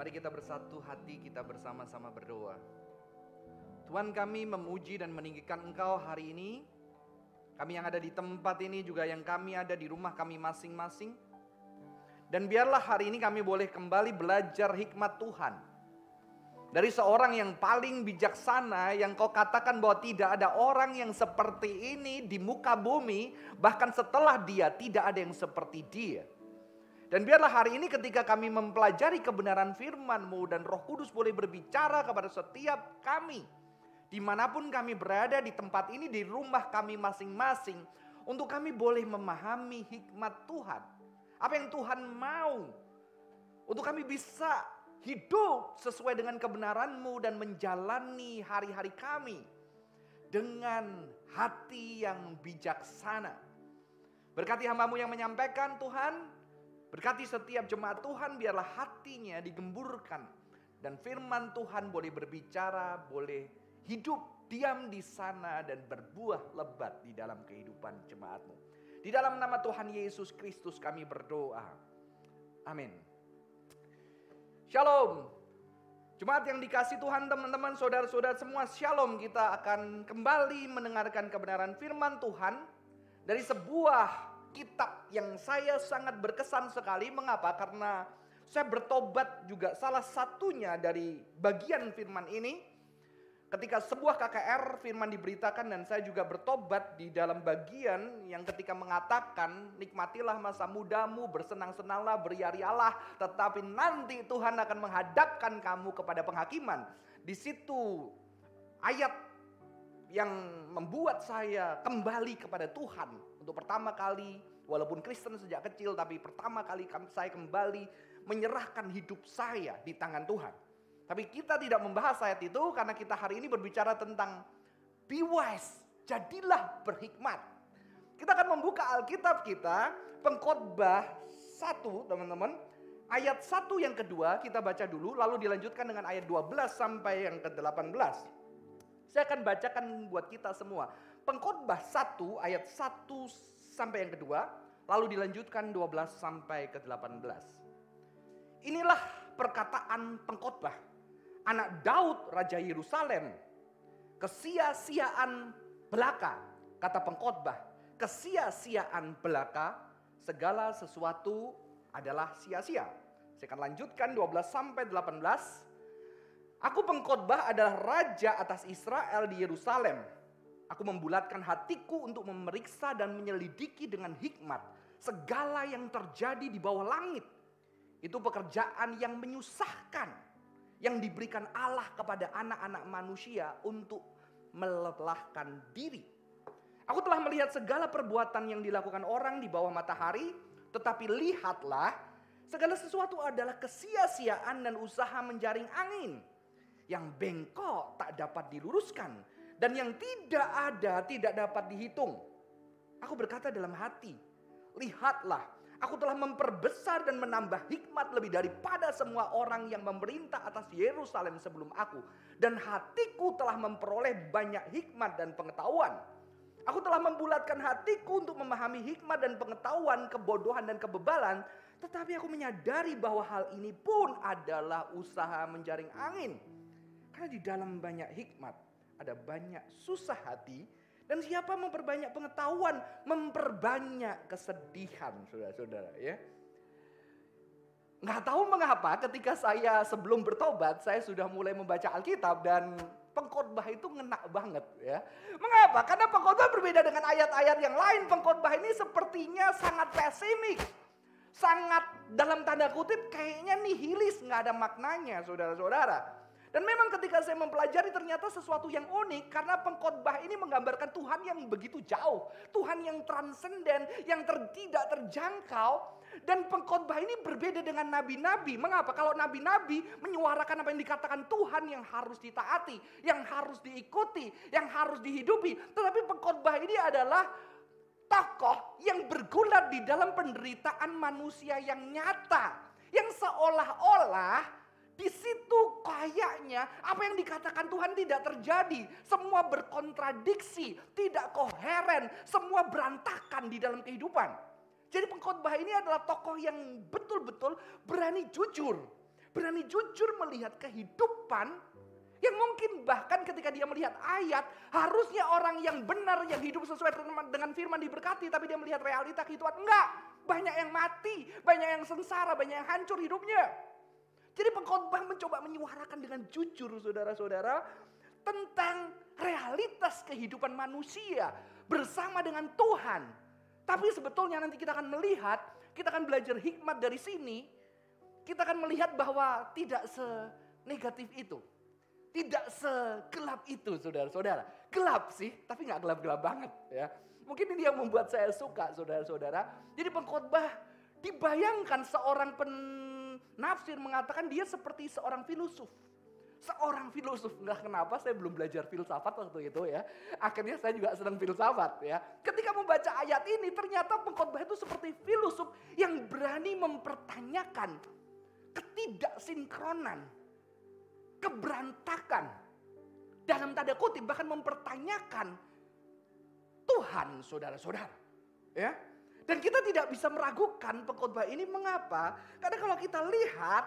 Mari kita bersatu hati, kita bersama-sama berdoa. Tuhan kami memuji dan meninggikan Engkau hari ini. Kami yang ada di tempat ini juga yang kami ada di rumah kami masing-masing. Dan biarlah hari ini kami boleh kembali belajar hikmat Tuhan. Dari seorang yang paling bijaksana yang kau katakan bahwa tidak ada orang yang seperti ini di muka bumi. Bahkan setelah dia tidak ada yang seperti dia. Dan biarlah hari ini ketika kami mempelajari kebenaran firman-Mu dan roh kudus boleh berbicara kepada setiap kami. Di mana pun kami berada di tempat ini, di rumah kami masing-masing. Untuk kami boleh memahami hikmat Tuhan. Apa yang Tuhan mau. Untuk kami bisa hidup sesuai dengan kebenaran-Mu dan menjalani hari-hari kami. Dengan hati yang bijaksana. Berkati hambamu yang menyampaikan Tuhan, Berkati setiap jemaat Tuhan biarlah hatinya digemburkan. Dan firman Tuhan boleh berbicara, boleh hidup diam di sana dan berbuah lebat di dalam kehidupan jemaatmu. Di dalam nama Tuhan Yesus Kristus kami berdoa. Amin. Shalom. Jemaat yang dikasih Tuhan teman-teman saudara-saudara semua shalom kita akan kembali mendengarkan kebenaran firman Tuhan dari sebuah kitab yang saya sangat berkesan sekali. Mengapa? Karena saya bertobat juga salah satunya dari bagian firman ini. Ketika sebuah KKR firman diberitakan dan saya juga bertobat di dalam bagian yang ketika mengatakan nikmatilah masa mudamu, bersenang-senanglah, beriarialah, tetapi nanti Tuhan akan menghadapkan kamu kepada penghakiman. Di situ ayat yang membuat saya kembali kepada Tuhan untuk pertama kali walaupun Kristen sejak kecil tapi pertama kali saya kembali menyerahkan hidup saya di tangan Tuhan. Tapi kita tidak membahas ayat itu karena kita hari ini berbicara tentang be wise, jadilah berhikmat. Kita akan membuka Alkitab kita, pengkhotbah satu teman-teman. Ayat satu yang kedua kita baca dulu, lalu dilanjutkan dengan ayat 12 sampai yang ke-18. Saya akan bacakan buat kita semua. Pengkhotbah 1 ayat 1 sampai yang kedua, lalu dilanjutkan 12 sampai ke 18. Inilah perkataan pengkhotbah anak Daud raja Yerusalem. Kesia-siaan belaka, kata pengkhotbah, kesia-siaan belaka segala sesuatu adalah sia-sia. Saya akan lanjutkan 12 sampai 18. Aku pengkhotbah adalah raja atas Israel di Yerusalem Aku membulatkan hatiku untuk memeriksa dan menyelidiki dengan hikmat segala yang terjadi di bawah langit. Itu pekerjaan yang menyusahkan yang diberikan Allah kepada anak-anak manusia untuk melelahkan diri. Aku telah melihat segala perbuatan yang dilakukan orang di bawah matahari, tetapi lihatlah segala sesuatu adalah kesia-siaan dan usaha menjaring angin yang bengkok tak dapat diluruskan dan yang tidak ada tidak dapat dihitung. Aku berkata dalam hati, lihatlah, aku telah memperbesar dan menambah hikmat lebih daripada semua orang yang memerintah atas Yerusalem sebelum aku. Dan hatiku telah memperoleh banyak hikmat dan pengetahuan. Aku telah membulatkan hatiku untuk memahami hikmat dan pengetahuan, kebodohan dan kebebalan. Tetapi aku menyadari bahwa hal ini pun adalah usaha menjaring angin. Karena di dalam banyak hikmat ada banyak susah hati, dan siapa memperbanyak pengetahuan, memperbanyak kesedihan, saudara-saudara ya. Nggak tahu mengapa ketika saya sebelum bertobat, saya sudah mulai membaca Alkitab dan pengkhotbah itu ngena banget ya. Mengapa? Karena pengkhotbah berbeda dengan ayat-ayat yang lain. Pengkhotbah ini sepertinya sangat pesimis. Sangat dalam tanda kutip kayaknya nihilis, nggak ada maknanya saudara-saudara. Dan memang ketika saya mempelajari ternyata sesuatu yang unik karena pengkhotbah ini menggambarkan Tuhan yang begitu jauh, Tuhan yang transenden, yang ter, tidak terjangkau. Dan pengkhotbah ini berbeda dengan nabi-nabi. Mengapa? Kalau nabi-nabi menyuarakan apa yang dikatakan Tuhan yang harus ditaati, yang harus diikuti, yang harus dihidupi. Tetapi pengkhotbah ini adalah tokoh yang bergulat di dalam penderitaan manusia yang nyata, yang seolah-olah di situ kayaknya apa yang dikatakan Tuhan tidak terjadi. Semua berkontradiksi, tidak koheren, semua berantakan di dalam kehidupan. Jadi pengkhotbah ini adalah tokoh yang betul-betul berani jujur. Berani jujur melihat kehidupan yang mungkin bahkan ketika dia melihat ayat, harusnya orang yang benar, yang hidup sesuai dengan firman diberkati, tapi dia melihat realita kehidupan. Enggak, banyak yang mati, banyak yang sengsara, banyak yang hancur hidupnya. Jadi pengkhotbah mencoba menyuarakan dengan jujur saudara-saudara tentang realitas kehidupan manusia bersama dengan Tuhan. Tapi sebetulnya nanti kita akan melihat, kita akan belajar hikmat dari sini, kita akan melihat bahwa tidak senegatif itu. Tidak segelap itu saudara-saudara. Gelap sih, tapi nggak gelap-gelap banget ya. Mungkin ini yang membuat saya suka saudara-saudara. Jadi pengkhotbah dibayangkan seorang penafsir mengatakan dia seperti seorang filosof. Seorang filosof, nggak kenapa saya belum belajar filsafat waktu itu ya. Akhirnya saya juga sedang filsafat ya. Ketika membaca ayat ini ternyata pengkhotbah itu seperti filosof yang berani mempertanyakan ketidaksinkronan keberantakan. Dalam tanda kutip bahkan mempertanyakan Tuhan saudara-saudara. Ya. Dan kita tidak bisa meragukan pengkhotbah ini mengapa? Karena kalau kita lihat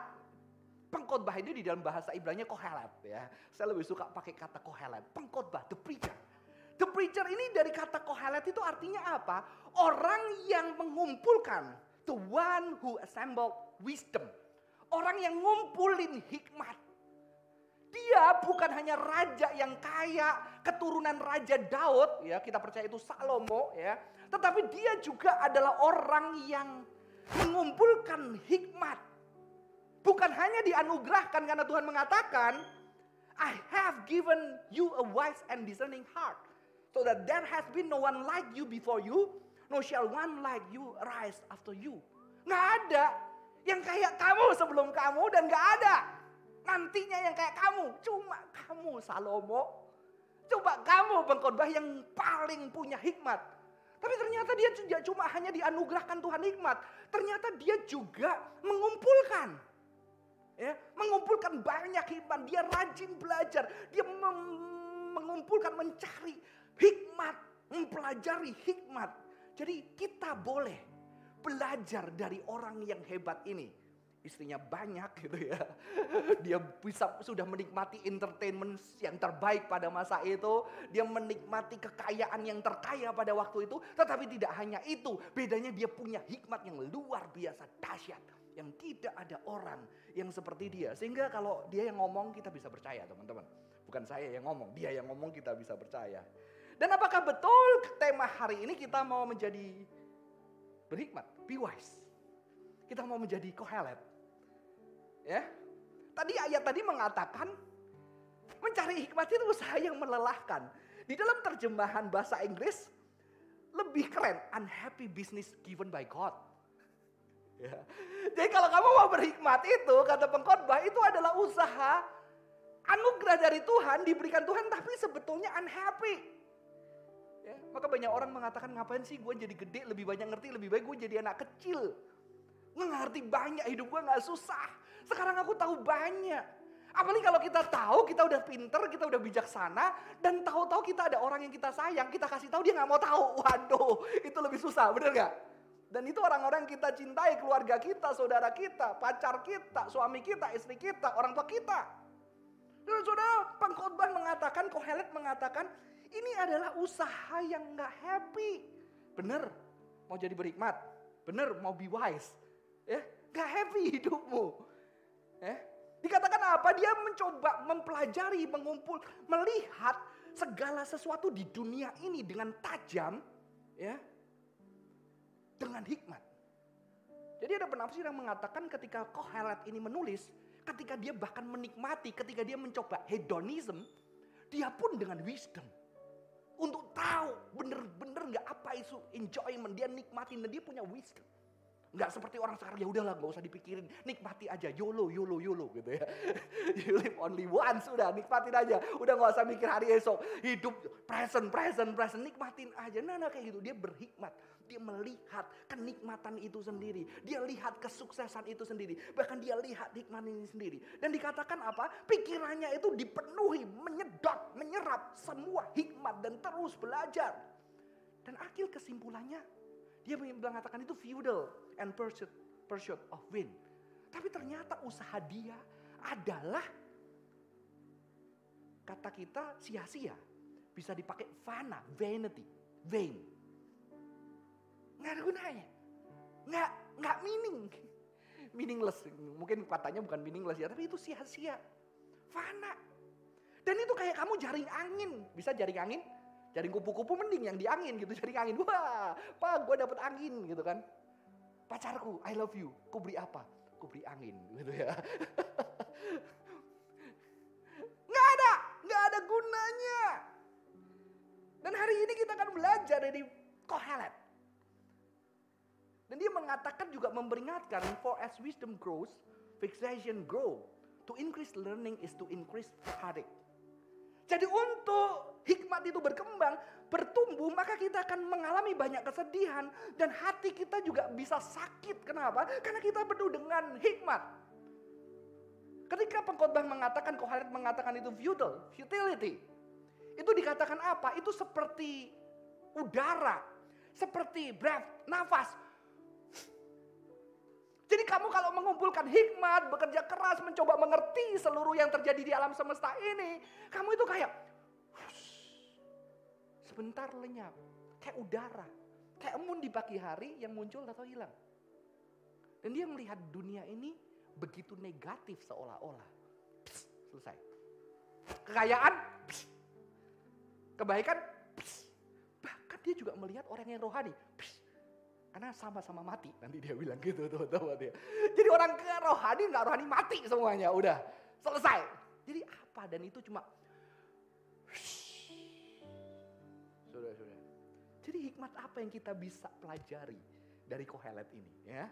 pengkhotbah ini di dalam bahasa Ibrani kohelet ya. Saya lebih suka pakai kata kohelet. Pengkhotbah, the preacher. The preacher ini dari kata kohelet itu artinya apa? Orang yang mengumpulkan. The one who assembled wisdom. Orang yang ngumpulin hikmat. Dia bukan hanya raja yang kaya, keturunan raja Daud, ya kita percaya itu Salomo, ya. Tetapi dia juga adalah orang yang mengumpulkan hikmat. Bukan hanya dianugerahkan karena Tuhan mengatakan, I have given you a wise and discerning heart. So that there has been no one like you before you, no shall one like you rise after you. Nggak ada yang kayak kamu sebelum kamu dan nggak ada Nantinya yang kayak kamu, cuma kamu Salomo. Coba kamu pengkhotbah yang paling punya hikmat. Tapi ternyata dia tidak cuma hanya dianugerahkan Tuhan hikmat. Ternyata dia juga mengumpulkan. Ya, mengumpulkan banyak hikmat. Dia rajin belajar. Dia mengumpulkan, mencari hikmat. Mempelajari hikmat. Jadi kita boleh belajar dari orang yang hebat ini istrinya banyak gitu ya. Dia bisa sudah menikmati entertainment yang terbaik pada masa itu. Dia menikmati kekayaan yang terkaya pada waktu itu. Tetapi tidak hanya itu. Bedanya dia punya hikmat yang luar biasa dahsyat. Yang tidak ada orang yang seperti dia. Sehingga kalau dia yang ngomong kita bisa percaya teman-teman. Bukan saya yang ngomong, dia yang ngomong kita bisa percaya. Dan apakah betul tema hari ini kita mau menjadi berhikmat, be wise. Kita mau menjadi kohelet, Ya. Tadi ayat tadi mengatakan mencari hikmat itu usaha yang melelahkan. Di dalam terjemahan bahasa Inggris lebih keren, unhappy business given by God. Ya. Jadi kalau kamu mau berhikmat itu, kata pengkhotbah itu adalah usaha anugerah dari Tuhan, diberikan Tuhan tapi sebetulnya unhappy. Ya, maka banyak orang mengatakan ngapain sih gue jadi gede, lebih banyak ngerti, lebih baik gue jadi anak kecil. Ngerti banyak, hidup gue gak susah. Sekarang aku tahu banyak. Apalagi kalau kita tahu, kita udah pinter, kita udah bijaksana, dan tahu-tahu kita ada orang yang kita sayang, kita kasih tahu dia nggak mau tahu. Waduh, itu lebih susah, bener gak? Dan itu orang-orang kita cintai, keluarga kita, saudara kita, pacar kita, suami kita, istri kita, orang tua kita. Saudara, pengkhotbah mengatakan, Kohelet mengatakan, ini adalah usaha yang nggak happy. Bener, mau jadi berhikmat. Bener, mau be wise. Ya, gak happy hidupmu. Eh? Dikatakan apa? Dia mencoba mempelajari, mengumpul, melihat segala sesuatu di dunia ini dengan tajam, ya, dengan hikmat. Jadi ada penafsir yang mengatakan ketika Kohelet ini menulis, ketika dia bahkan menikmati, ketika dia mencoba hedonism, dia pun dengan wisdom. Untuk tahu bener-bener gak apa itu enjoyment, dia nikmatin dan dia punya wisdom. Nggak seperti orang sekarang ya udahlah nggak usah dipikirin, nikmati aja, yolo, yolo, yolo gitu ya. you live only once, udah nikmatin aja, udah nggak usah mikir hari esok, hidup present, present, present, nikmatin aja. Nah, nah kayak gitu dia berhikmat, dia melihat kenikmatan itu sendiri, dia lihat kesuksesan itu sendiri, bahkan dia lihat hikmat ini sendiri. Dan dikatakan apa? Pikirannya itu dipenuhi, menyedot, menyerap semua hikmat dan terus belajar. Dan akhir kesimpulannya dia mengatakan itu feudal and pursuit, pursuit of wind. Tapi ternyata usaha dia adalah kata kita sia-sia. Bisa dipakai fana, vanity, vain. Nggak ada gunanya. Nggak, nggak meaning. Meaningless. Mungkin katanya bukan meaningless ya, tapi itu sia-sia. Fana. Dan itu kayak kamu jaring angin. Bisa jaring angin? Jaring kupu-kupu mending yang di angin gitu, jaring angin. Wah, pak gue dapet angin gitu kan. Pacarku, I love you. Ku beri apa? Ku beri angin gitu ya. nggak ada, nggak ada gunanya. Dan hari ini kita akan belajar dari Kohelet. Dan dia mengatakan juga memperingatkan, for as wisdom grows, fixation grow. To increase learning is to increase heartache. Jadi untuk hikmat itu berkembang, bertumbuh, maka kita akan mengalami banyak kesedihan dan hati kita juga bisa sakit. Kenapa? Karena kita penuh dengan hikmat. Ketika pengkhotbah mengatakan, Kohelet mengatakan itu futile, futility. Itu dikatakan apa? Itu seperti udara, seperti breath, nafas. Jadi kamu kalau mengumpulkan hikmat, bekerja keras, mencoba mengerti seluruh yang terjadi di alam semesta ini, kamu itu kayak sebentar lenyap, kayak udara, kayak embun di pagi hari yang muncul atau hilang. Dan dia melihat dunia ini begitu negatif seolah-olah. Selesai. Kekayaan, kebaikan, bahkan dia juga melihat orang yang rohani. Karena sama-sama mati. Nanti dia bilang gitu tuh teman dia. Jadi orang ke rohani nggak rohani mati semuanya. Udah selesai. Jadi apa? Dan itu cuma sudah sudah. Jadi hikmat apa yang kita bisa pelajari dari Kohelet ini ya?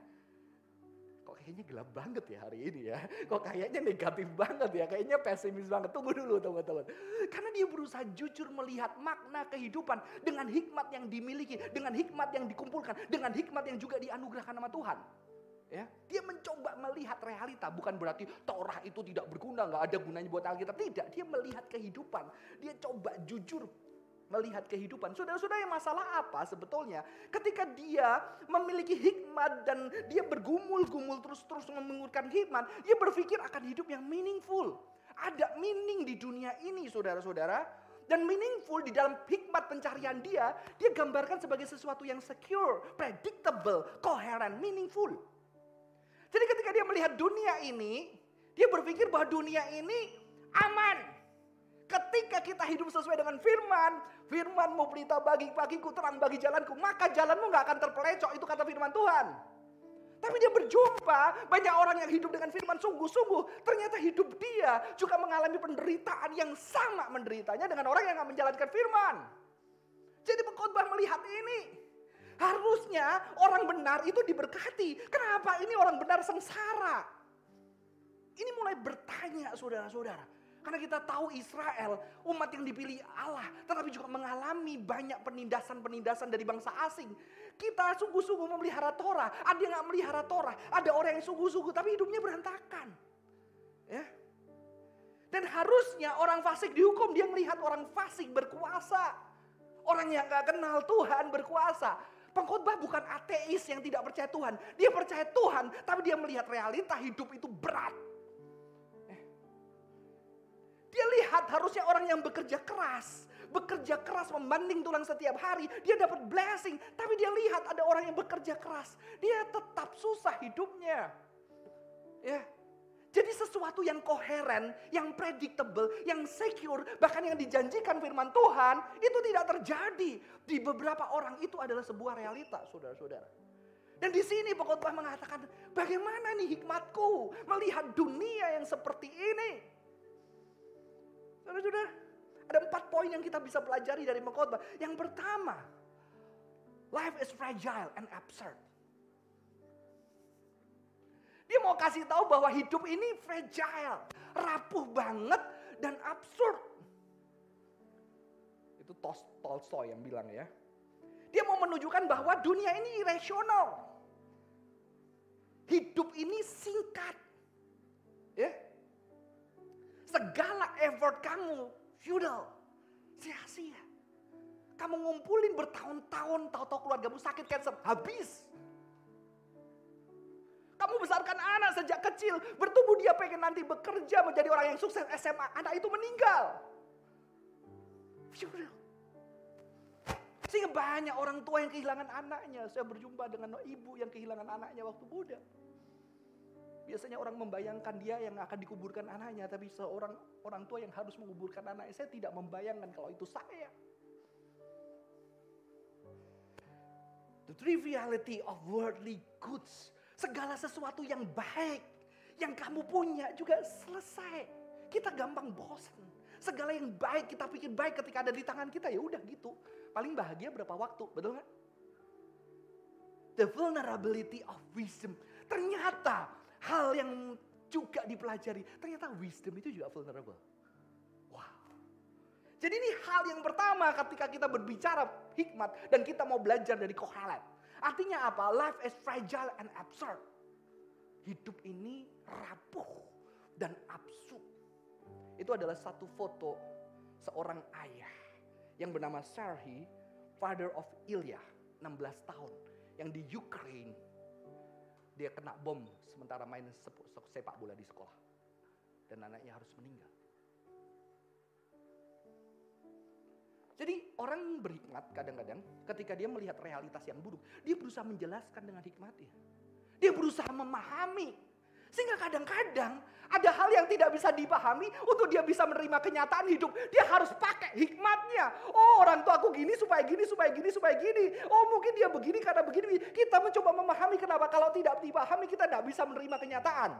Kok kayaknya gelap banget ya hari ini ya? Kok kayaknya negatif banget ya? Kayaknya pesimis banget. Tunggu dulu teman-teman. Karena dia berusaha jujur melihat makna kehidupan dengan hikmat yang dimiliki, dengan hikmat yang dikumpulkan, dengan hikmat yang juga dianugerahkan sama Tuhan. Ya, dia mencoba melihat realita, bukan berarti Torah itu tidak berguna, nggak ada gunanya buat Alkitab. Tidak, dia melihat kehidupan. Dia coba jujur melihat kehidupan. Saudara-saudara masalah apa sebetulnya? Ketika dia memiliki hikmat dan dia bergumul-gumul terus-terus mengurutkan hikmat, dia berpikir akan hidup yang meaningful. Ada meaning di dunia ini saudara-saudara. Dan meaningful di dalam hikmat pencarian dia, dia gambarkan sebagai sesuatu yang secure, predictable, coherent, meaningful. Jadi ketika dia melihat dunia ini, dia berpikir bahwa dunia ini aman. Ketika kita hidup sesuai dengan firman, firman mau berita bagi bagiku, terang bagi jalanku, maka jalanmu gak akan terpelecok. Itu kata firman Tuhan. Tapi dia berjumpa banyak orang yang hidup dengan firman sungguh-sungguh. Ternyata hidup dia juga mengalami penderitaan yang sama menderitanya dengan orang yang gak menjalankan firman. Jadi pengkhotbah melihat ini. Harusnya orang benar itu diberkati. Kenapa ini orang benar sengsara? Ini mulai bertanya saudara-saudara. Karena kita tahu Israel, umat yang dipilih Allah, tetapi juga mengalami banyak penindasan-penindasan dari bangsa asing. Kita sungguh-sungguh memelihara Torah, ada yang gak melihara Torah, ada orang yang sungguh-sungguh tapi hidupnya berantakan. Ya. Dan harusnya orang fasik dihukum, dia melihat orang fasik berkuasa. Orang yang gak kenal Tuhan berkuasa. Pengkhotbah bukan ateis yang tidak percaya Tuhan. Dia percaya Tuhan, tapi dia melihat realita hidup itu berat. Dia lihat harusnya orang yang bekerja keras, bekerja keras membanding tulang setiap hari, dia dapat blessing. Tapi dia lihat ada orang yang bekerja keras, dia tetap susah hidupnya. Ya, jadi sesuatu yang koheren, yang predictable, yang secure, bahkan yang dijanjikan firman Tuhan, itu tidak terjadi. Di beberapa orang itu adalah sebuah realita, saudara-saudara. Dan di sini pengkhotbah mengatakan, bagaimana nih hikmatku melihat dunia yang seperti ini? Saudara-saudara, ada empat poin yang kita bisa pelajari dari pengkhotbah. Yang pertama, life is fragile and absurd. Dia mau kasih tahu bahwa hidup ini fragile, rapuh banget dan absurd. Itu Tolstoy yang bilang ya. Dia mau menunjukkan bahwa dunia ini irasional. Hidup ini singkat. Ya. Segala effort kamu feudal, sia-sia. Kamu ngumpulin bertahun-tahun, tahu-tahu keluargamu sakit cancer, habis. Kamu besarkan anak sejak kecil, bertumbuh dia pengen nanti bekerja menjadi orang yang sukses SMA, anak itu meninggal. Sehingga banyak orang tua yang kehilangan anaknya. Saya berjumpa dengan ibu yang kehilangan anaknya waktu muda. Biasanya orang membayangkan dia yang akan dikuburkan anaknya, tapi seorang orang tua yang harus menguburkan anaknya, saya tidak membayangkan kalau itu saya. The triviality of worldly goods Segala sesuatu yang baik yang kamu punya juga selesai. Kita gampang bosan. Segala yang baik kita pikir baik ketika ada di tangan kita ya udah gitu. Paling bahagia berapa waktu, betul nggak? The vulnerability of wisdom. Ternyata hal yang juga dipelajari. Ternyata wisdom itu juga vulnerable. Wow. Jadi ini hal yang pertama ketika kita berbicara hikmat dan kita mau belajar dari Kohelet. Artinya apa? Life is fragile and absurd. Hidup ini rapuh dan absurd. Itu adalah satu foto seorang ayah yang bernama Sarhi, father of Ilya, 16 tahun, yang di Ukraine. Dia kena bom sementara main sepak bola di sekolah. Dan anaknya harus meninggal. Jadi orang berhikmat kadang-kadang ketika dia melihat realitas yang buruk, dia berusaha menjelaskan dengan hikmatnya. Dia berusaha memahami. Sehingga kadang-kadang ada hal yang tidak bisa dipahami untuk dia bisa menerima kenyataan hidup. Dia harus pakai hikmatnya. Oh orang tua aku gini supaya gini, supaya gini, supaya gini. Oh mungkin dia begini karena begini. Kita mencoba memahami kenapa kalau tidak dipahami kita tidak bisa menerima kenyataan.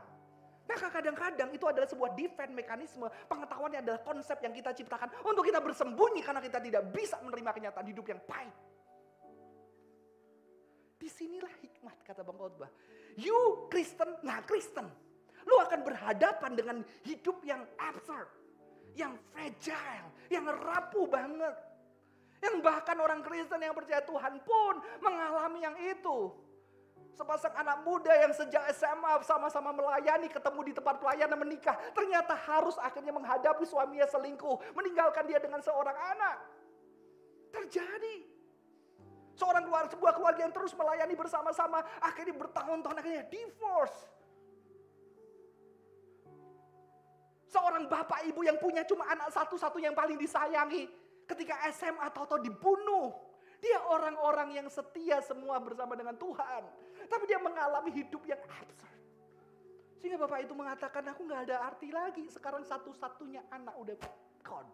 Maka kadang-kadang itu adalah sebuah defense mekanisme. Pengetahuan adalah konsep yang kita ciptakan untuk kita bersembunyi karena kita tidak bisa menerima kenyataan hidup yang pahit. Di sinilah hikmat kata Bang Khotbah. You Kristen, nah Kristen. Lu akan berhadapan dengan hidup yang absurd. Yang fragile, yang rapuh banget. Yang bahkan orang Kristen yang percaya Tuhan pun mengalami yang itu. Sepasang anak muda yang sejak SMA sama-sama melayani, ketemu di tempat pelayanan menikah. Ternyata harus akhirnya menghadapi suaminya selingkuh. Meninggalkan dia dengan seorang anak. Terjadi. Seorang keluarga, sebuah keluarga yang terus melayani bersama-sama. Akhirnya bertahun-tahun akhirnya divorce. Seorang bapak ibu yang punya cuma anak satu-satu yang paling disayangi. Ketika SMA atau dibunuh. Dia orang-orang yang setia semua bersama dengan Tuhan. Tapi dia mengalami hidup yang absurd. Sehingga bapak itu mengatakan aku nggak ada arti lagi. Sekarang satu-satunya anak udah gone.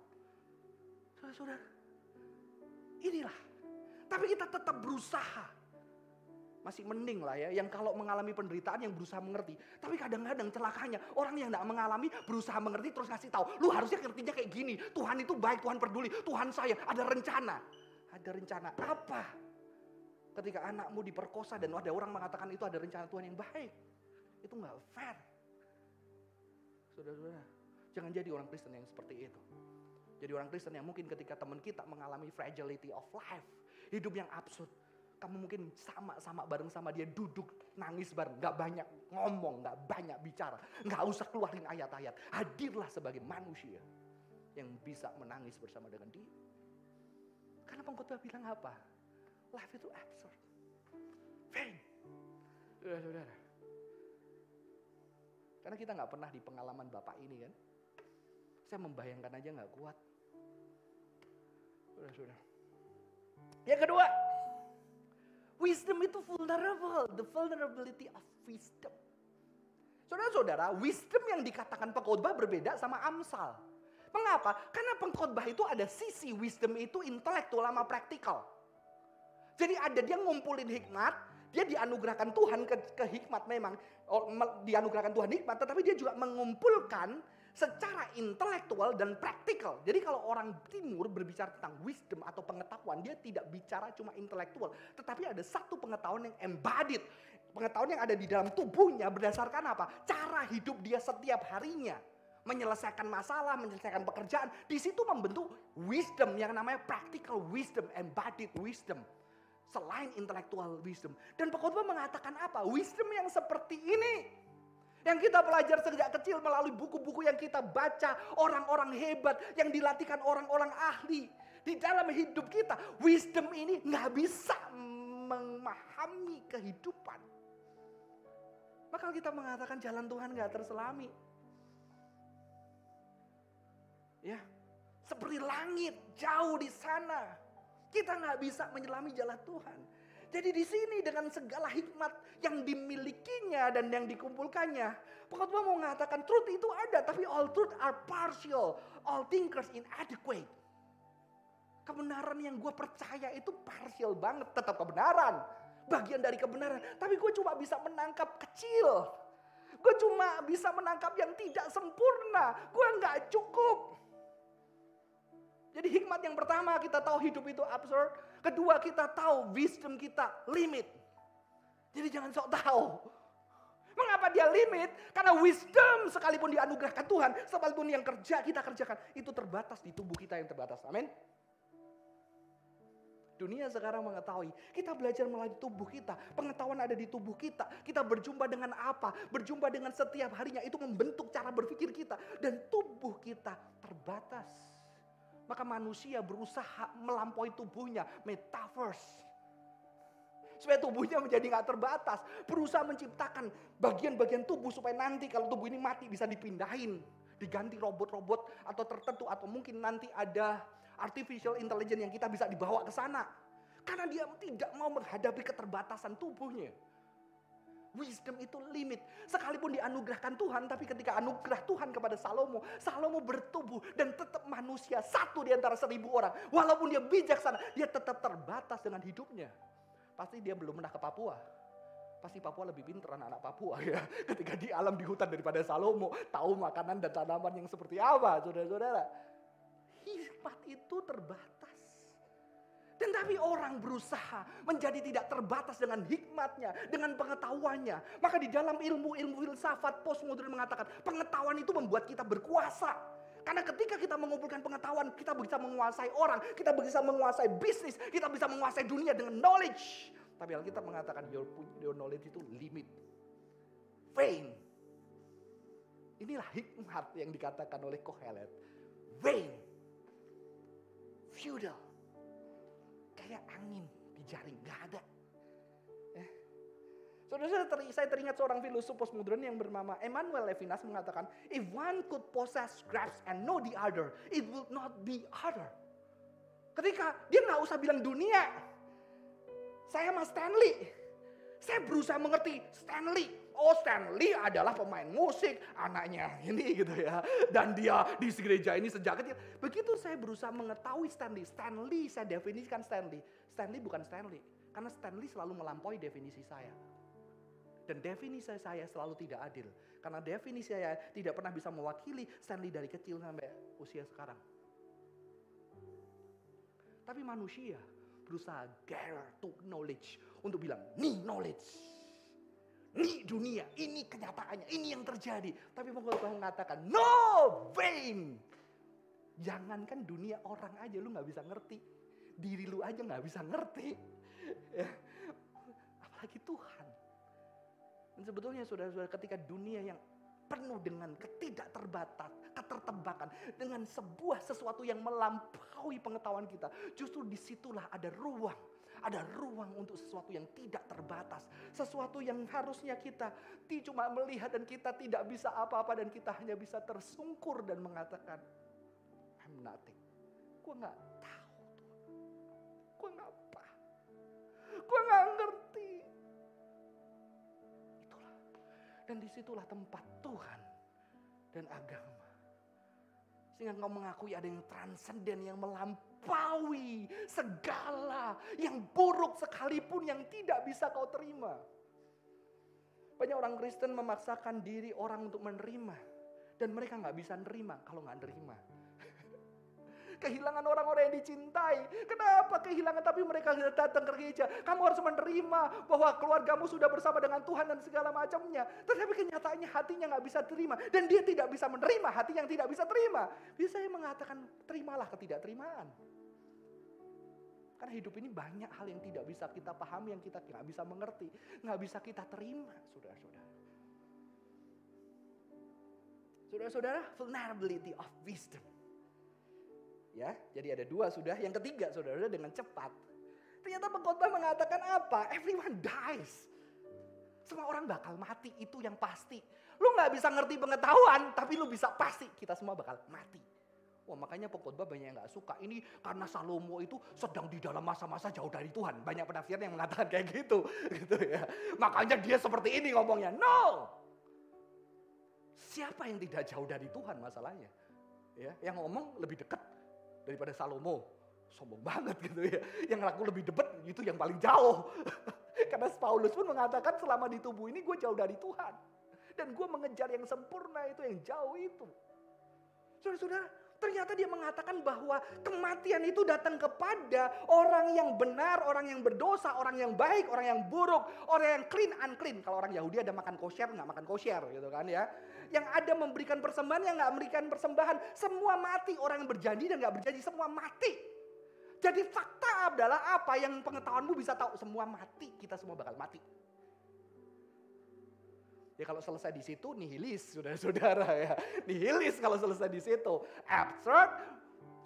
Saudara-saudara. Inilah. Tapi kita tetap berusaha. Masih mending lah ya, yang kalau mengalami penderitaan yang berusaha mengerti. Tapi kadang-kadang celakanya orang yang tidak mengalami berusaha mengerti terus ngasih tahu. Lu harusnya ngertinya kayak gini. Tuhan itu baik, Tuhan peduli. Tuhan saya ada rencana ada rencana apa? Ketika anakmu diperkosa dan ada orang mengatakan itu ada rencana Tuhan yang baik. Itu nggak fair. Saudara-saudara, jangan jadi orang Kristen yang seperti itu. Jadi orang Kristen yang mungkin ketika teman kita mengalami fragility of life, hidup yang absurd, kamu mungkin sama-sama bareng sama dia duduk nangis bareng, nggak banyak ngomong, nggak banyak bicara, nggak usah keluarin ayat-ayat, hadirlah sebagai manusia yang bisa menangis bersama dengan dia. Karena pengkhotbah bilang apa? Life itu absurd. Vain. Saudara-saudara. Karena kita nggak pernah di pengalaman Bapak ini kan. Saya membayangkan aja nggak kuat. Saudara-saudara. Yang kedua, wisdom itu vulnerable. The vulnerability of wisdom. Saudara-saudara, wisdom yang dikatakan pengkhotbah berbeda sama Amsal. Mengapa? Karena pengkhotbah itu ada sisi wisdom itu intelektual sama praktikal. Jadi ada dia ngumpulin hikmat, dia dianugerahkan Tuhan ke, ke hikmat memang. Oh, dianugerahkan Tuhan hikmat, tetapi dia juga mengumpulkan secara intelektual dan praktikal. Jadi kalau orang timur berbicara tentang wisdom atau pengetahuan, dia tidak bicara cuma intelektual. Tetapi ada satu pengetahuan yang embodied. Pengetahuan yang ada di dalam tubuhnya berdasarkan apa? Cara hidup dia setiap harinya menyelesaikan masalah, menyelesaikan pekerjaan. Di situ membentuk wisdom yang namanya practical wisdom, embodied wisdom. Selain intellectual wisdom. Dan pengkhotbah mengatakan apa? Wisdom yang seperti ini. Yang kita belajar sejak kecil melalui buku-buku yang kita baca. Orang-orang hebat yang dilatihkan orang-orang ahli. Di dalam hidup kita. Wisdom ini nggak bisa memahami kehidupan Maka kita mengatakan jalan Tuhan gak terselami. Ya, seperti langit jauh di sana. Kita nggak bisa menyelami jalan Tuhan. Jadi di sini dengan segala hikmat yang dimilikinya dan yang dikumpulkannya, pengkhotbah mau mengatakan truth itu ada, tapi all truth are partial, all thinkers inadequate. Kebenaran yang gue percaya itu partial banget, tetap kebenaran, bagian dari kebenaran. Tapi gue cuma bisa menangkap kecil, gue cuma bisa menangkap yang tidak sempurna, gue nggak cukup. Jadi hikmat yang pertama kita tahu hidup itu absurd. Kedua kita tahu wisdom kita limit. Jadi jangan sok tahu. Mengapa dia limit? Karena wisdom sekalipun dianugerahkan Tuhan, sekalipun yang kerja kita kerjakan, itu terbatas di tubuh kita yang terbatas. Amin. Dunia sekarang mengetahui, kita belajar melalui tubuh kita, pengetahuan ada di tubuh kita. Kita berjumpa dengan apa? Berjumpa dengan setiap harinya itu membentuk cara berpikir kita dan tubuh kita terbatas. Maka manusia berusaha melampaui tubuhnya, metaverse. Supaya tubuhnya menjadi nggak terbatas. Berusaha menciptakan bagian-bagian tubuh supaya nanti kalau tubuh ini mati bisa dipindahin. Diganti robot-robot atau tertentu. Atau mungkin nanti ada artificial intelligence yang kita bisa dibawa ke sana. Karena dia tidak mau menghadapi keterbatasan tubuhnya. Wisdom itu limit. Sekalipun dianugerahkan Tuhan, tapi ketika anugerah Tuhan kepada Salomo, Salomo bertubuh dan tetap manusia satu di antara seribu orang. Walaupun dia bijaksana, dia tetap terbatas dengan hidupnya. Pasti dia belum pernah ke Papua. Pasti Papua lebih pintar anak-anak Papua ya. Ketika di alam di hutan daripada Salomo, tahu makanan dan tanaman yang seperti apa, saudara-saudara. Hikmat itu terbatas. Dan tapi orang berusaha menjadi tidak terbatas dengan hikmatnya, dengan pengetahuannya. Maka di dalam ilmu-ilmu filsafat postmodern mengatakan pengetahuan itu membuat kita berkuasa. Karena ketika kita mengumpulkan pengetahuan, kita bisa menguasai orang, kita bisa menguasai bisnis, kita bisa menguasai dunia dengan knowledge. Tapi Alkitab mengatakan your, your knowledge itu limit. Vain. Inilah hikmat yang dikatakan oleh Kohelet. Vain. Feudal kayak angin di jaring, nggak ada. Eh. Saudara, saya teringat seorang filosof postmodern yang bernama Emmanuel Levinas mengatakan, if one could possess grasp and know the other, it would not be other. Ketika dia nggak usah bilang dunia, saya mas Stanley. Saya berusaha mengerti Stanley. Oh Stanley adalah pemain musik, anaknya ini gitu ya. Dan dia di gereja ini sejak kecil. Begitu saya berusaha mengetahui Stanley. Stanley saya definisikan Stanley. Stanley bukan Stanley. Karena Stanley selalu melampaui definisi saya. Dan definisi saya selalu tidak adil. Karena definisi saya tidak pernah bisa mewakili Stanley dari kecil sampai usia sekarang. Tapi manusia berusaha gather to knowledge untuk bilang, nih knowledge. Ini dunia, ini kenyataannya, ini yang terjadi. Tapi pengkhotbah mengatakan, no vain. Jangankan dunia orang aja lu nggak bisa ngerti. Diri lu aja nggak bisa ngerti. Ya. Apalagi Tuhan. Dan sebetulnya saudara-saudara ketika dunia yang penuh dengan ketidakterbatas, ketertebakan, dengan sebuah sesuatu yang melampaui pengetahuan kita. Justru di situlah ada ruang ada ruang untuk sesuatu yang tidak terbatas. Sesuatu yang harusnya kita cuma melihat dan kita tidak bisa apa-apa dan kita hanya bisa tersungkur dan mengatakan, I'm nothing. Gue gak tahu Gue gak apa. Gue gak ngerti. Itulah. Dan di situlah tempat Tuhan dan agama. Sehingga engkau mengakui ada yang transenden, yang melampaui melampaui segala yang buruk sekalipun yang tidak bisa kau terima. Banyak orang Kristen memaksakan diri orang untuk menerima. Dan mereka nggak bisa nerima kalau nggak nerima. Kehilangan orang-orang yang dicintai. Kenapa kehilangan tapi mereka datang ke gereja. Kamu harus menerima bahwa keluargamu sudah bersama dengan Tuhan dan segala macamnya. Tetapi kenyataannya hatinya nggak bisa terima. Dan dia tidak bisa menerima hati yang tidak bisa terima. Bisa saya mengatakan terimalah ketidakterimaan. Karena hidup ini banyak hal yang tidak bisa kita pahami, yang kita nggak bisa mengerti, nggak bisa kita terima, saudara-saudara. Saudara-saudara, vulnerability of wisdom. Ya, jadi ada dua sudah. Yang ketiga, saudara, dengan cepat. Ternyata pengkhotbah mengatakan apa? Everyone dies. Semua orang bakal mati, itu yang pasti. Lu nggak bisa ngerti pengetahuan, tapi lu bisa pasti kita semua bakal mati. Wah makanya pengkhotbah banyak yang gak suka. Ini karena Salomo itu sedang di dalam masa-masa jauh dari Tuhan. Banyak penafsir yang mengatakan kayak gitu. gitu ya. Makanya dia seperti ini ngomongnya. No! Siapa yang tidak jauh dari Tuhan masalahnya? Ya, yang ngomong lebih dekat daripada Salomo. Sombong banget gitu ya. Yang laku lebih dekat itu yang paling jauh. Karena Paulus pun mengatakan selama di tubuh ini gue jauh dari Tuhan. Dan gue mengejar yang sempurna itu, yang jauh itu. Saudara-saudara, Ternyata dia mengatakan bahwa kematian itu datang kepada orang yang benar, orang yang berdosa, orang yang baik, orang yang buruk, orang yang clean, unclean. Kalau orang Yahudi ada makan kosher, nggak makan kosher gitu kan ya. Yang ada memberikan persembahan, yang nggak memberikan persembahan. Semua mati, orang yang berjanji dan nggak berjanji, semua mati. Jadi fakta adalah apa yang pengetahuanmu bisa tahu, semua mati, kita semua bakal mati. Ya kalau selesai di situ nihilis, saudara-saudara ya. Nihilis kalau selesai di situ. Absurd,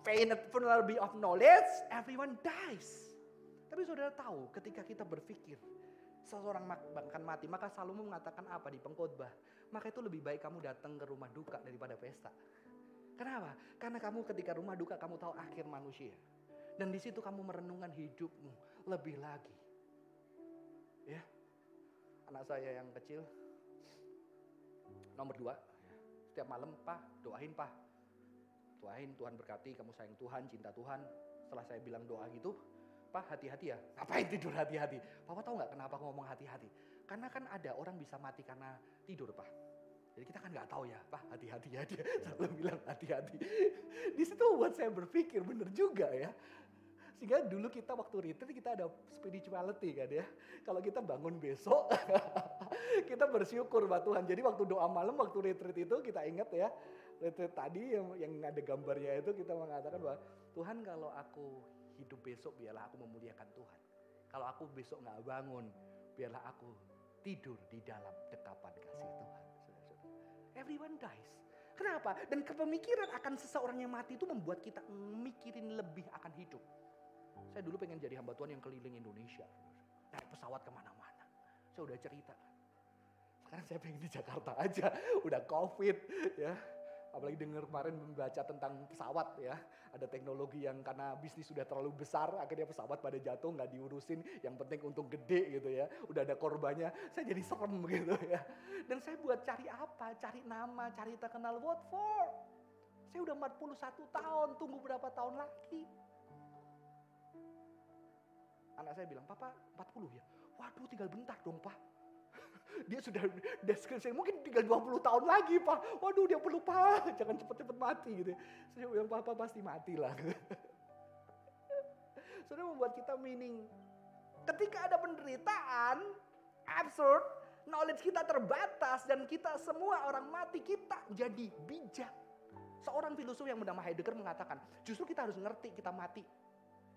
fainted vulnerability of knowledge, everyone dies. Tapi saudara tahu ketika kita berpikir seseorang akan mati, maka Salomo mengatakan apa di pengkhotbah? Maka itu lebih baik kamu datang ke rumah duka daripada pesta. Kenapa? Karena kamu ketika rumah duka kamu tahu akhir manusia. Dan di situ kamu merenungkan hidupmu lebih lagi. Ya. Anak saya yang kecil Nomor dua, setiap malam, Pak, doain, Pak. Doain, Tuhan berkati, kamu sayang Tuhan, cinta Tuhan. Setelah saya bilang doa gitu, Pak hati-hati ya. Ngapain tidur hati-hati? Papa tahu nggak kenapa aku ngomong hati-hati? Karena kan ada orang bisa mati karena tidur, Pak. Jadi kita kan nggak tahu ya, Pak hati-hati ya dia selalu bilang hati-hati. Di situ buat saya berpikir bener juga ya. Sehingga dulu kita waktu retreat kita ada spirituality kan ya. Kalau kita bangun besok, kita bersyukur buat Tuhan. Jadi waktu doa malam, waktu retreat itu kita ingat ya. Retreat tadi yang, yang ada gambarnya itu kita mengatakan bahwa Tuhan kalau aku hidup besok biarlah aku memuliakan Tuhan. Kalau aku besok nggak bangun, biarlah aku tidur di dalam dekapan kasih Tuhan. Everyone dies. Kenapa? Dan kepemikiran akan seseorang yang mati itu membuat kita mikirin lebih akan hidup. Saya dulu pengen jadi hamba Tuhan yang keliling Indonesia. Naik pesawat ke mana-mana. Saya udah cerita. Sekarang saya pengen di Jakarta aja. Udah covid ya. Apalagi dengar kemarin membaca tentang pesawat ya. Ada teknologi yang karena bisnis sudah terlalu besar, akhirnya pesawat pada jatuh nggak diurusin. Yang penting untung gede gitu ya. Udah ada korbannya, saya jadi serem gitu ya. Dan saya buat cari apa? Cari nama, cari terkenal. What for? Saya udah 41 tahun, tunggu berapa tahun lagi? Anak saya bilang, Papa 40 ya? Waduh tinggal bentar dong Pak. Dia sudah deskripsi, mungkin tinggal 20 tahun lagi Pak. Waduh dia perlu Pak, jangan cepet-cepet mati gitu. Saya bilang, Papa pasti mati lah. Sudah membuat kita meaning. Ketika ada penderitaan, absurd, knowledge kita terbatas dan kita semua orang mati, kita jadi bijak. Seorang filosof yang bernama Heidegger mengatakan, justru kita harus ngerti kita mati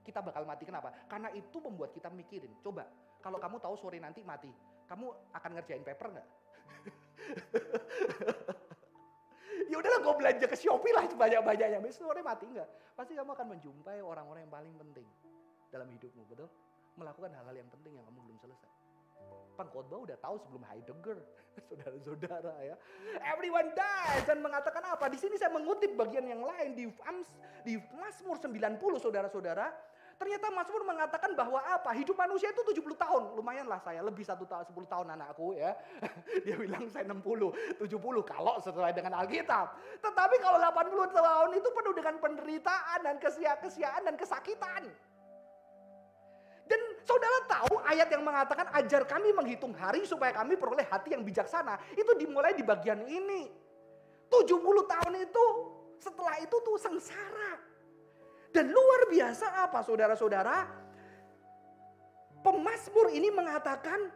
kita bakal mati. Kenapa? Karena itu membuat kita mikirin. Coba, kalau kamu tahu sore nanti mati, kamu akan ngerjain paper nggak? ya udahlah gue belanja ke Shopee lah sebanyak-banyaknya. Besok sore mati nggak? Pasti kamu akan menjumpai orang-orang yang paling penting dalam hidupmu, betul? Melakukan hal-hal yang penting yang kamu belum selesai. Pengkhotbah udah tahu sebelum Heidegger, saudara-saudara ya. Everyone dies dan mengatakan apa? Di sini saya mengutip bagian yang lain di di Mazmur 90 saudara-saudara. Ternyata Mazmur mengatakan bahwa apa? Hidup manusia itu 70 tahun. Lumayan lah saya, lebih satu tahun, 10 tahun anakku ya. Dia bilang saya 60, 70 kalau sesuai dengan Alkitab. Tetapi kalau 80 tahun itu penuh dengan penderitaan dan kesia-kesiaan dan kesakitan. Dan saudara tahu ayat yang mengatakan ajar kami menghitung hari supaya kami peroleh hati yang bijaksana. Itu dimulai di bagian ini. 70 tahun itu setelah itu tuh sengsara. Dan luar biasa apa saudara-saudara? Pemasmur ini mengatakan,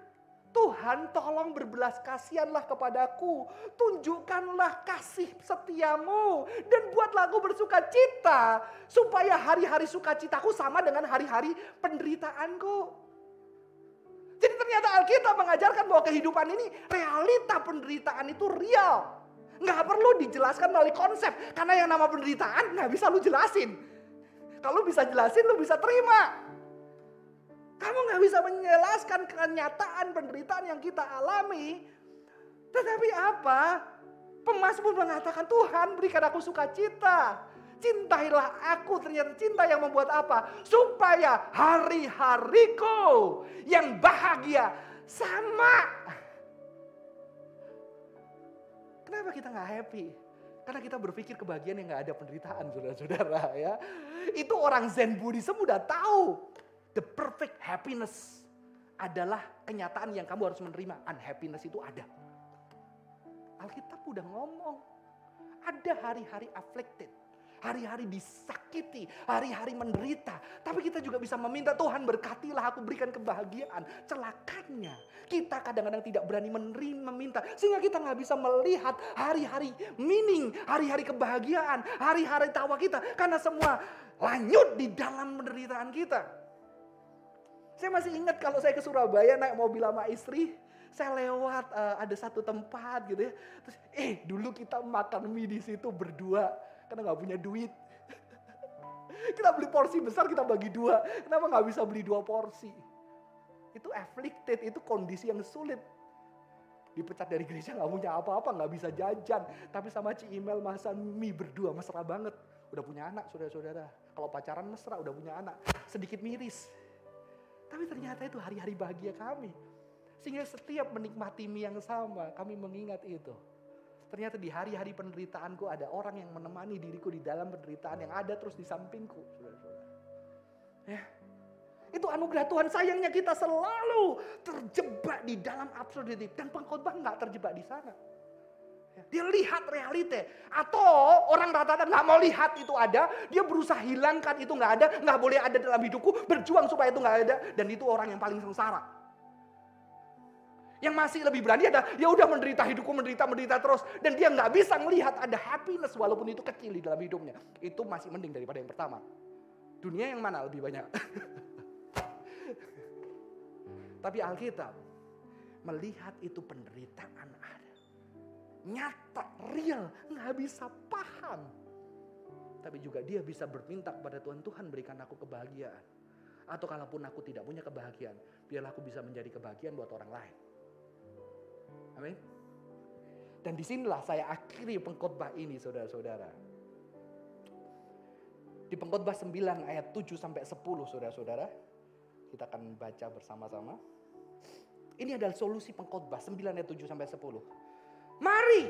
Tuhan tolong berbelas kasihanlah kepadaku. Tunjukkanlah kasih setiamu. Dan buatlah aku bersuka cita. Supaya hari-hari sukacitaku sama dengan hari-hari penderitaanku. Jadi ternyata Alkitab mengajarkan bahwa kehidupan ini realita penderitaan itu real. Nggak perlu dijelaskan melalui konsep. Karena yang nama penderitaan nggak bisa lu jelasin. Kalau bisa jelasin lu bisa terima. Kamu nggak bisa menjelaskan kenyataan penderitaan yang kita alami. Tetapi apa? Pemasmur mengatakan Tuhan berikan aku sukacita. Cintailah aku ternyata cinta yang membuat apa? Supaya hari-hariku yang bahagia sama. Kenapa kita nggak happy? Karena kita berpikir kebahagiaan yang nggak ada penderitaan, saudara-saudara ya. Itu orang Zen Buddhism udah tahu. The perfect happiness adalah kenyataan yang kamu harus menerima. Unhappiness itu ada. Alkitab udah ngomong. Ada hari-hari afflicted. Hari-hari disakiti, hari-hari menderita. Tapi kita juga bisa meminta Tuhan berkatilah aku berikan kebahagiaan. Celakanya kita kadang-kadang tidak berani menerima meminta. Sehingga kita nggak bisa melihat hari-hari meaning, hari-hari kebahagiaan, hari-hari tawa kita. Karena semua lanjut di dalam penderitaan kita. Saya masih ingat kalau saya ke Surabaya naik mobil sama istri saya lewat uh, ada satu tempat gitu ya. Terus eh dulu kita makan mie di situ berdua karena nggak punya duit. kita beli porsi besar kita bagi dua. Kenapa nggak bisa beli dua porsi? Itu afflicted, itu kondisi yang sulit. Dipecat dari gereja nggak punya apa-apa, nggak bisa jajan. Tapi sama Ci Email masa mie berdua mesra banget. Udah punya anak saudara-saudara. Kalau pacaran mesra udah punya anak. Sedikit miris. Tapi ternyata itu hari-hari bahagia kami. Sehingga setiap menikmati mie yang sama, kami mengingat itu. Ternyata di hari-hari penderitaanku ada orang yang menemani diriku di dalam penderitaan yang ada terus di sampingku. Ya. Itu anugerah Tuhan sayangnya kita selalu terjebak di dalam absurdity. Dan pengkhotbah nggak terjebak di sana. Ya. Dia lihat realite. Atau orang rata-rata nggak mau lihat itu ada. Dia berusaha hilangkan itu nggak ada. nggak boleh ada dalam hidupku. Berjuang supaya itu nggak ada. Dan itu orang yang paling sengsara. Yang masih lebih berani ada, ya udah menderita hidupku menderita menderita terus dan dia nggak bisa melihat ada happiness walaupun itu kecil di dalam hidupnya. Itu masih mending daripada yang pertama. Dunia yang mana lebih banyak? Tapi Alkitab melihat itu penderitaan ada. Nyata, real, nggak bisa paham. Tapi juga dia bisa berminta kepada Tuhan, Tuhan berikan aku kebahagiaan. Atau kalaupun aku tidak punya kebahagiaan, biarlah aku bisa menjadi kebahagiaan buat orang lain. Amin. Dan di sinilah saya akhiri pengkhotbah ini saudara-saudara. Di pengkhotbah 9 ayat 7 sampai 10 saudara-saudara. Kita akan baca bersama-sama. Ini adalah solusi pengkhotbah 9 ayat 7 sampai 10. Mari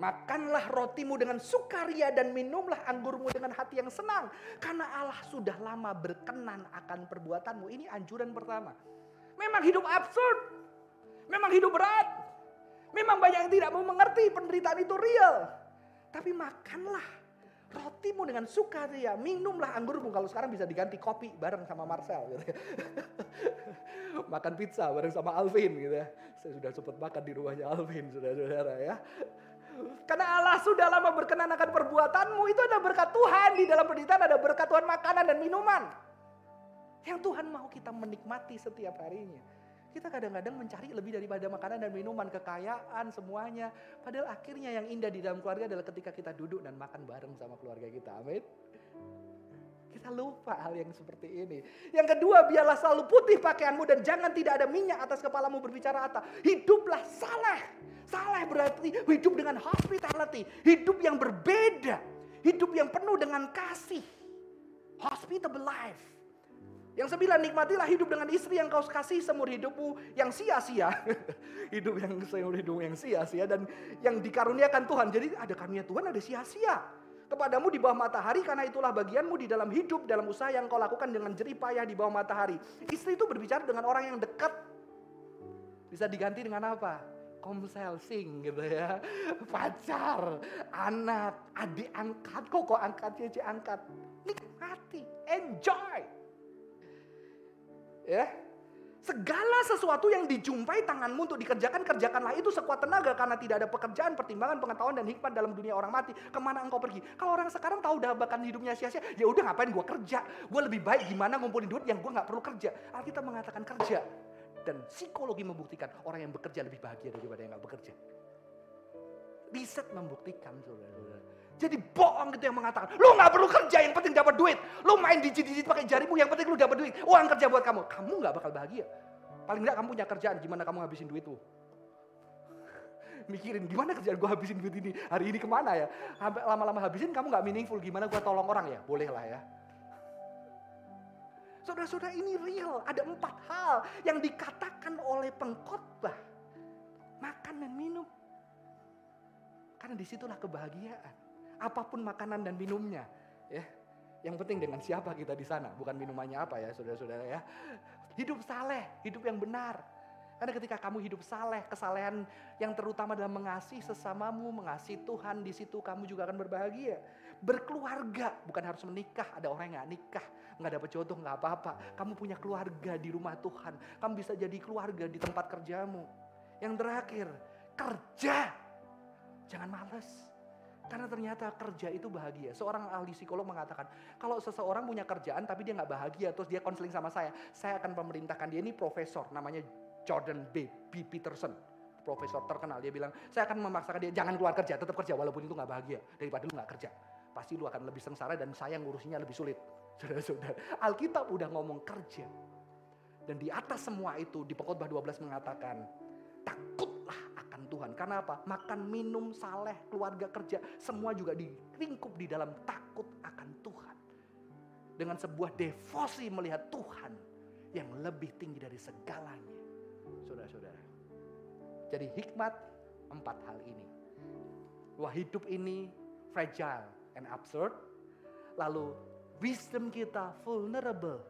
makanlah rotimu dengan sukaria dan minumlah anggurmu dengan hati yang senang. Karena Allah sudah lama berkenan akan perbuatanmu. Ini anjuran pertama. Memang hidup absurd. Memang hidup berat. Memang banyak yang tidak mau mengerti penderitaan itu real. Tapi makanlah rotimu dengan sukaria, minumlah anggurmu. Kalau sekarang bisa diganti kopi bareng sama Marcel gitu ya. makan pizza bareng sama Alvin gitu ya. Saya sudah sempat makan di rumahnya Alvin, saudara-saudara ya. Karena Allah sudah lama berkenan akan perbuatanmu. Itu ada berkat Tuhan. Di dalam penderitaan ada berkat Tuhan makanan dan minuman. Yang Tuhan mau kita menikmati setiap harinya. Kita kadang-kadang mencari lebih daripada makanan dan minuman, kekayaan, semuanya. Padahal akhirnya yang indah di dalam keluarga adalah ketika kita duduk dan makan bareng sama keluarga kita. Amin. Kita lupa hal yang seperti ini. Yang kedua, biarlah selalu putih pakaianmu dan jangan tidak ada minyak atas kepalamu berbicara apa. Hiduplah salah. Salah berarti hidup dengan hospitality. Hidup yang berbeda. Hidup yang penuh dengan kasih. Hospitable life. Yang sembilan, nikmatilah hidup dengan istri yang kau kasih seumur hidupmu yang sia-sia. hidup yang seumur hidupmu yang sia-sia dan yang dikaruniakan Tuhan. Jadi ada karunia Tuhan, ada sia-sia. Kepadamu di bawah matahari karena itulah bagianmu di dalam hidup, dalam usaha yang kau lakukan dengan jerih payah di bawah matahari. Istri itu berbicara dengan orang yang dekat. Bisa diganti dengan apa? Komsel sing gitu ya. Pacar, anak, adik angkat, kok kok angkat, cici angkat. Nikmati, enjoy. Ya. Segala sesuatu yang dijumpai tanganmu untuk dikerjakan, kerjakanlah itu sekuat tenaga karena tidak ada pekerjaan, pertimbangan, pengetahuan dan hikmat dalam dunia orang mati. Ke mana engkau pergi? Kalau orang sekarang tahu udah bahkan hidupnya sia-sia, ya udah ngapain gue kerja? Gue lebih baik gimana ngumpulin duit yang gue nggak perlu kerja. Alkitab mengatakan kerja dan psikologi membuktikan orang yang bekerja lebih bahagia daripada yang nggak bekerja. Riset membuktikan saudara-saudara. Jadi bohong gitu yang mengatakan, lu nggak perlu kerja, yang penting dapat duit. Lu main digit-digit pakai jarimu, yang penting lu dapat duit. Uang kerja buat kamu. Kamu nggak bakal bahagia. Paling nggak kamu punya kerjaan, gimana kamu habisin duit tuh? Mikirin gimana kerjaan gue habisin duit ini, hari ini ke mana ya? Lama-lama habisin kamu nggak meaningful, gimana gue tolong orang ya? Boleh lah ya. Saudara-saudara ini real, ada empat hal yang dikatakan oleh pengkhotbah. Makan dan minum. Karena di situlah kebahagiaan apa pun makanan dan minumnya. Ya, yang penting dengan siapa kita di sana, bukan minumannya apa ya, saudara-saudara ya. Hidup saleh, hidup yang benar. Karena ketika kamu hidup saleh, kesalehan yang terutama dalam mengasihi sesamamu, mengasihi Tuhan, di situ kamu juga akan berbahagia. Berkeluarga, bukan harus menikah. Ada orang yang gak nikah, nggak dapat jodoh, nggak apa-apa. Kamu punya keluarga di rumah Tuhan. Kamu bisa jadi keluarga di tempat kerjamu. Yang terakhir, kerja. Jangan males. Karena ternyata kerja itu bahagia. Seorang ahli psikolog mengatakan, kalau seseorang punya kerjaan tapi dia nggak bahagia, terus dia konseling sama saya, saya akan memerintahkan dia ini profesor, namanya Jordan B. B. Peterson. Profesor terkenal, dia bilang, saya akan memaksakan dia jangan keluar kerja, tetap kerja walaupun itu nggak bahagia. Daripada lu nggak kerja. Pasti lu akan lebih sengsara dan saya ngurusinya lebih sulit. Saudara-saudara, Alkitab udah ngomong kerja. Dan di atas semua itu, di pengkhotbah 12 mengatakan, akan Tuhan. Karena apa? Makan, minum, saleh, keluarga kerja, semua juga diringkup di dalam takut akan Tuhan. Dengan sebuah devosi melihat Tuhan yang lebih tinggi dari segalanya. Saudara-saudara. Jadi hikmat empat hal ini. Wah hidup ini fragile and absurd. Lalu wisdom kita vulnerable.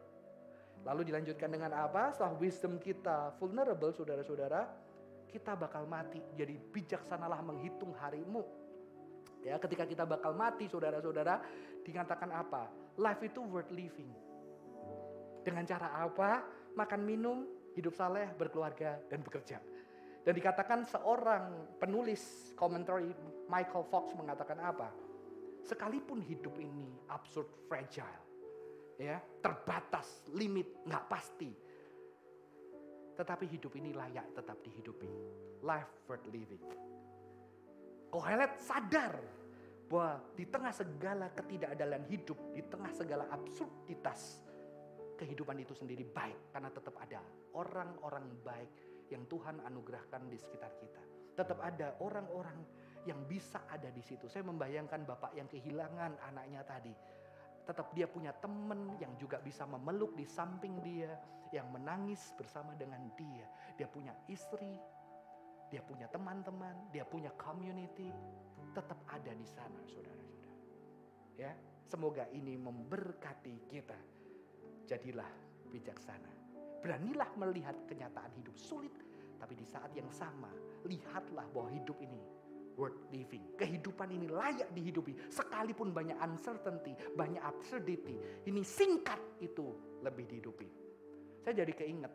Lalu dilanjutkan dengan apa? Setelah wisdom kita vulnerable, saudara-saudara, kita bakal mati. Jadi bijaksanalah menghitung harimu. Ya, ketika kita bakal mati, saudara-saudara, dikatakan apa? Life itu worth living. Dengan cara apa? Makan minum, hidup saleh, berkeluarga, dan bekerja. Dan dikatakan seorang penulis komentari Michael Fox mengatakan apa? Sekalipun hidup ini absurd fragile, ya terbatas, limit, nggak pasti. Tetapi hidup ini layak tetap dihidupi. Life worth living. Kohelet sadar bahwa di tengah segala ketidakadalan hidup, di tengah segala absurditas, kehidupan itu sendiri baik. Karena tetap ada orang-orang baik yang Tuhan anugerahkan di sekitar kita. Tetap ada orang-orang yang bisa ada di situ. Saya membayangkan bapak yang kehilangan anaknya tadi tetap dia punya teman yang juga bisa memeluk di samping dia, yang menangis bersama dengan dia. Dia punya istri, dia punya teman-teman, dia punya community, tetap ada di sana, saudara-saudara. Ya, semoga ini memberkati kita. Jadilah bijaksana. Beranilah melihat kenyataan hidup sulit, tapi di saat yang sama lihatlah bahwa hidup ini worth living. Kehidupan ini layak dihidupi. Sekalipun banyak uncertainty, banyak absurdity. Ini singkat itu lebih dihidupi. Saya jadi keinget.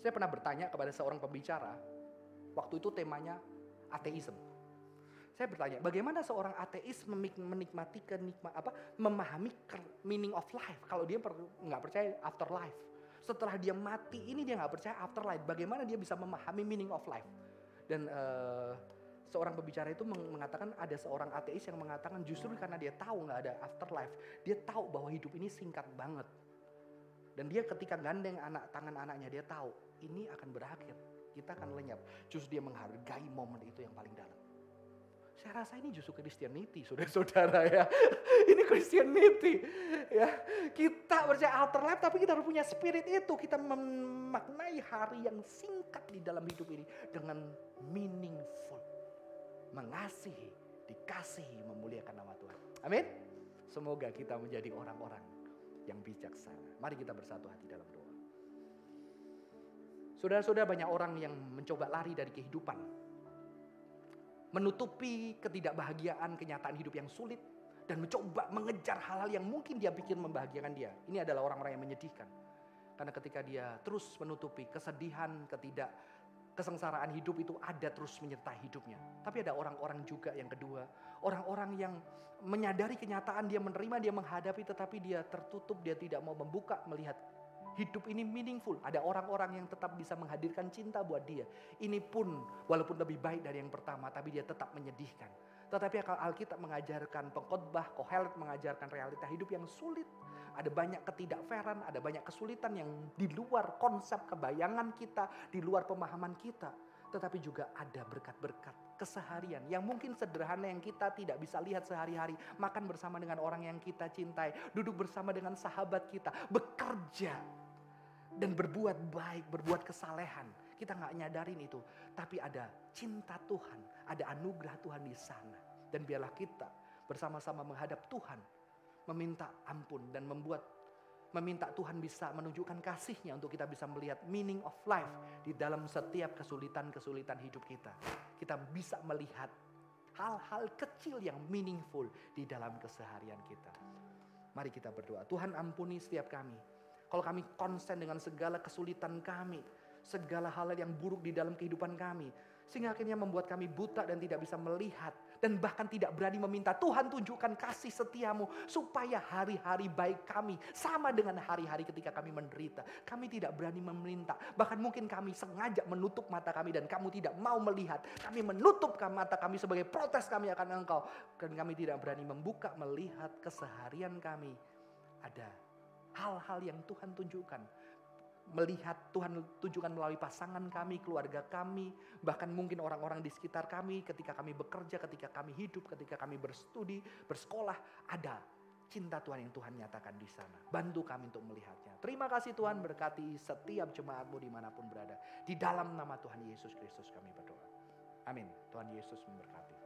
Saya pernah bertanya kepada seorang pembicara. Waktu itu temanya ateisme. Saya bertanya, bagaimana seorang ateis menikmati kenikmat apa memahami meaning of life kalau dia nggak percaya afterlife. Setelah dia mati ini dia nggak percaya afterlife. Bagaimana dia bisa memahami meaning of life? Dan uh, seorang pembicara itu mengatakan ada seorang ateis yang mengatakan justru karena dia tahu nggak ada afterlife, dia tahu bahwa hidup ini singkat banget. Dan dia ketika gandeng anak tangan anaknya dia tahu ini akan berakhir, kita akan lenyap. Justru dia menghargai momen itu yang paling dalam. Saya rasa ini justru Christianity, saudara-saudara ya. Ini Christianity. Ya, kita percaya afterlife tapi kita harus punya spirit itu. Kita memaknai hari yang singkat di dalam hidup ini dengan meaningful mengasihi, dikasihi, memuliakan nama Tuhan. Amin. Semoga kita menjadi orang-orang yang bijaksana. Mari kita bersatu hati dalam doa. Saudara-saudara banyak orang yang mencoba lari dari kehidupan. Menutupi ketidakbahagiaan kenyataan hidup yang sulit. Dan mencoba mengejar hal-hal yang mungkin dia pikir membahagiakan dia. Ini adalah orang-orang yang menyedihkan. Karena ketika dia terus menutupi kesedihan, ketidak kesengsaraan hidup itu ada terus menyertai hidupnya. Tapi ada orang-orang juga yang kedua, orang-orang yang menyadari kenyataan dia menerima, dia menghadapi tetapi dia tertutup, dia tidak mau membuka melihat hidup ini meaningful. Ada orang-orang yang tetap bisa menghadirkan cinta buat dia. Ini pun walaupun lebih baik dari yang pertama, tapi dia tetap menyedihkan. Tetapi kalau Alkitab mengajarkan pengkhotbah, Kohelet mengajarkan realita hidup yang sulit. Ada banyak ketidakfairan, ada banyak kesulitan yang di luar konsep kebayangan kita, di luar pemahaman kita. Tetapi juga ada berkat-berkat keseharian yang mungkin sederhana yang kita tidak bisa lihat sehari-hari. Makan bersama dengan orang yang kita cintai, duduk bersama dengan sahabat kita, bekerja dan berbuat baik, berbuat kesalehan. Kita nggak nyadarin itu, tapi ada cinta Tuhan, ada anugerah Tuhan di sana. Dan biarlah kita bersama-sama menghadap Tuhan, meminta ampun dan membuat meminta Tuhan bisa menunjukkan kasihnya untuk kita bisa melihat meaning of life di dalam setiap kesulitan-kesulitan hidup kita. Kita bisa melihat hal-hal kecil yang meaningful di dalam keseharian kita. Mari kita berdoa. Tuhan ampuni setiap kami. Kalau kami konsen dengan segala kesulitan kami, segala hal yang buruk di dalam kehidupan kami, sehingga akhirnya membuat kami buta dan tidak bisa melihat. Dan bahkan tidak berani meminta Tuhan tunjukkan kasih setiamu. Supaya hari-hari baik kami sama dengan hari-hari ketika kami menderita. Kami tidak berani meminta. Bahkan mungkin kami sengaja menutup mata kami dan kamu tidak mau melihat. Kami menutup mata kami sebagai protes kami akan engkau. Dan kami tidak berani membuka melihat keseharian kami. Ada hal-hal yang Tuhan tunjukkan melihat Tuhan tunjukkan melalui pasangan kami, keluarga kami, bahkan mungkin orang-orang di sekitar kami ketika kami bekerja, ketika kami hidup, ketika kami berstudi, bersekolah, ada cinta Tuhan yang Tuhan nyatakan di sana. Bantu kami untuk melihatnya. Terima kasih Tuhan berkati setiap jemaatmu di mana pun berada. Di dalam nama Tuhan Yesus Kristus kami berdoa. Amin. Tuhan Yesus memberkati.